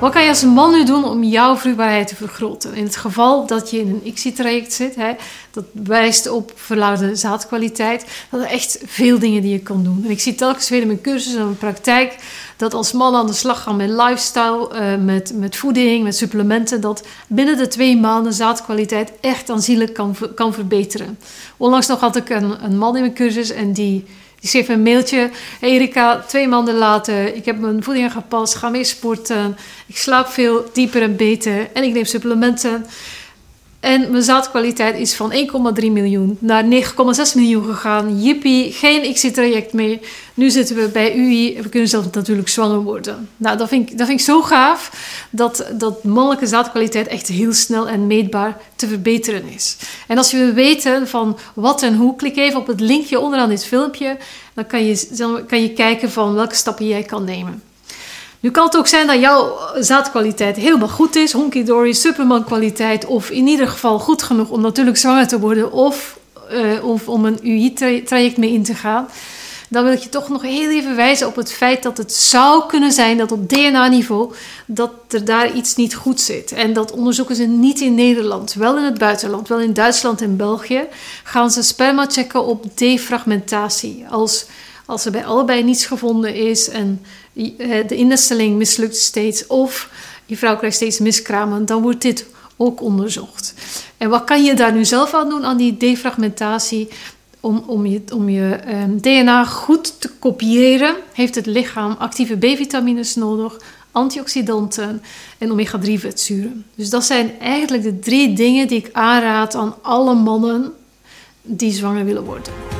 kan je als man nu doen om jouw vruchtbaarheid te vergroten? In het geval dat je in een ICSI-traject zit, hè, dat wijst op verlaagde zaadkwaliteit, dat er echt veel dingen die je kan doen. En ik zie telkens weer in mijn cursus en mijn praktijk dat als man aan de slag gaan met lifestyle, uh, met, met voeding, met supplementen, dat binnen de twee maanden zaadkwaliteit echt aanzienlijk kan, kan verbeteren. Onlangs nog had ik een, een man in mijn cursus en die die schreef een mailtje. Erika, twee maanden later, ik heb mijn voeding aangepast, ga meer sporten. Ik slaap veel dieper en beter en ik neem supplementen. En mijn zaadkwaliteit is van 1,3 miljoen naar 9,6 miljoen gegaan. Jippie, geen exit-traject meer. Nu zitten we bij UI en we kunnen zelf natuurlijk zwanger worden. Nou, dat vind ik, dat vind ik zo gaaf dat, dat mannelijke zaadkwaliteit echt heel snel en meetbaar te verbeteren is. En als je wil weten van wat en hoe, klik even op het linkje onderaan dit filmpje. Dan kan je, dan kan je kijken van welke stappen jij kan nemen. Nu kan het ook zijn dat jouw zaadkwaliteit helemaal goed is, honky dory, superman kwaliteit, of in ieder geval goed genoeg om natuurlijk zwanger te worden of, uh, of om een UI-traject mee in te gaan. Dan wil ik je toch nog heel even wijzen op het feit dat het zou kunnen zijn dat op DNA-niveau dat er daar iets niet goed zit. En dat onderzoeken ze niet in Nederland, wel in het buitenland, wel in Duitsland en België, gaan ze sperma checken op defragmentatie. Als, als er bij allebei niets gevonden is en eh, de innesteling mislukt steeds of je vrouw krijgt steeds miskramen, dan wordt dit ook onderzocht. En wat kan je daar nu zelf aan doen aan die defragmentatie? Om, om je, om je ehm, DNA goed te kopiëren, heeft het lichaam actieve B-vitamines nodig, antioxidanten en omega-3 vetzuren. Dus dat zijn eigenlijk de drie dingen die ik aanraad aan alle mannen die zwanger willen worden.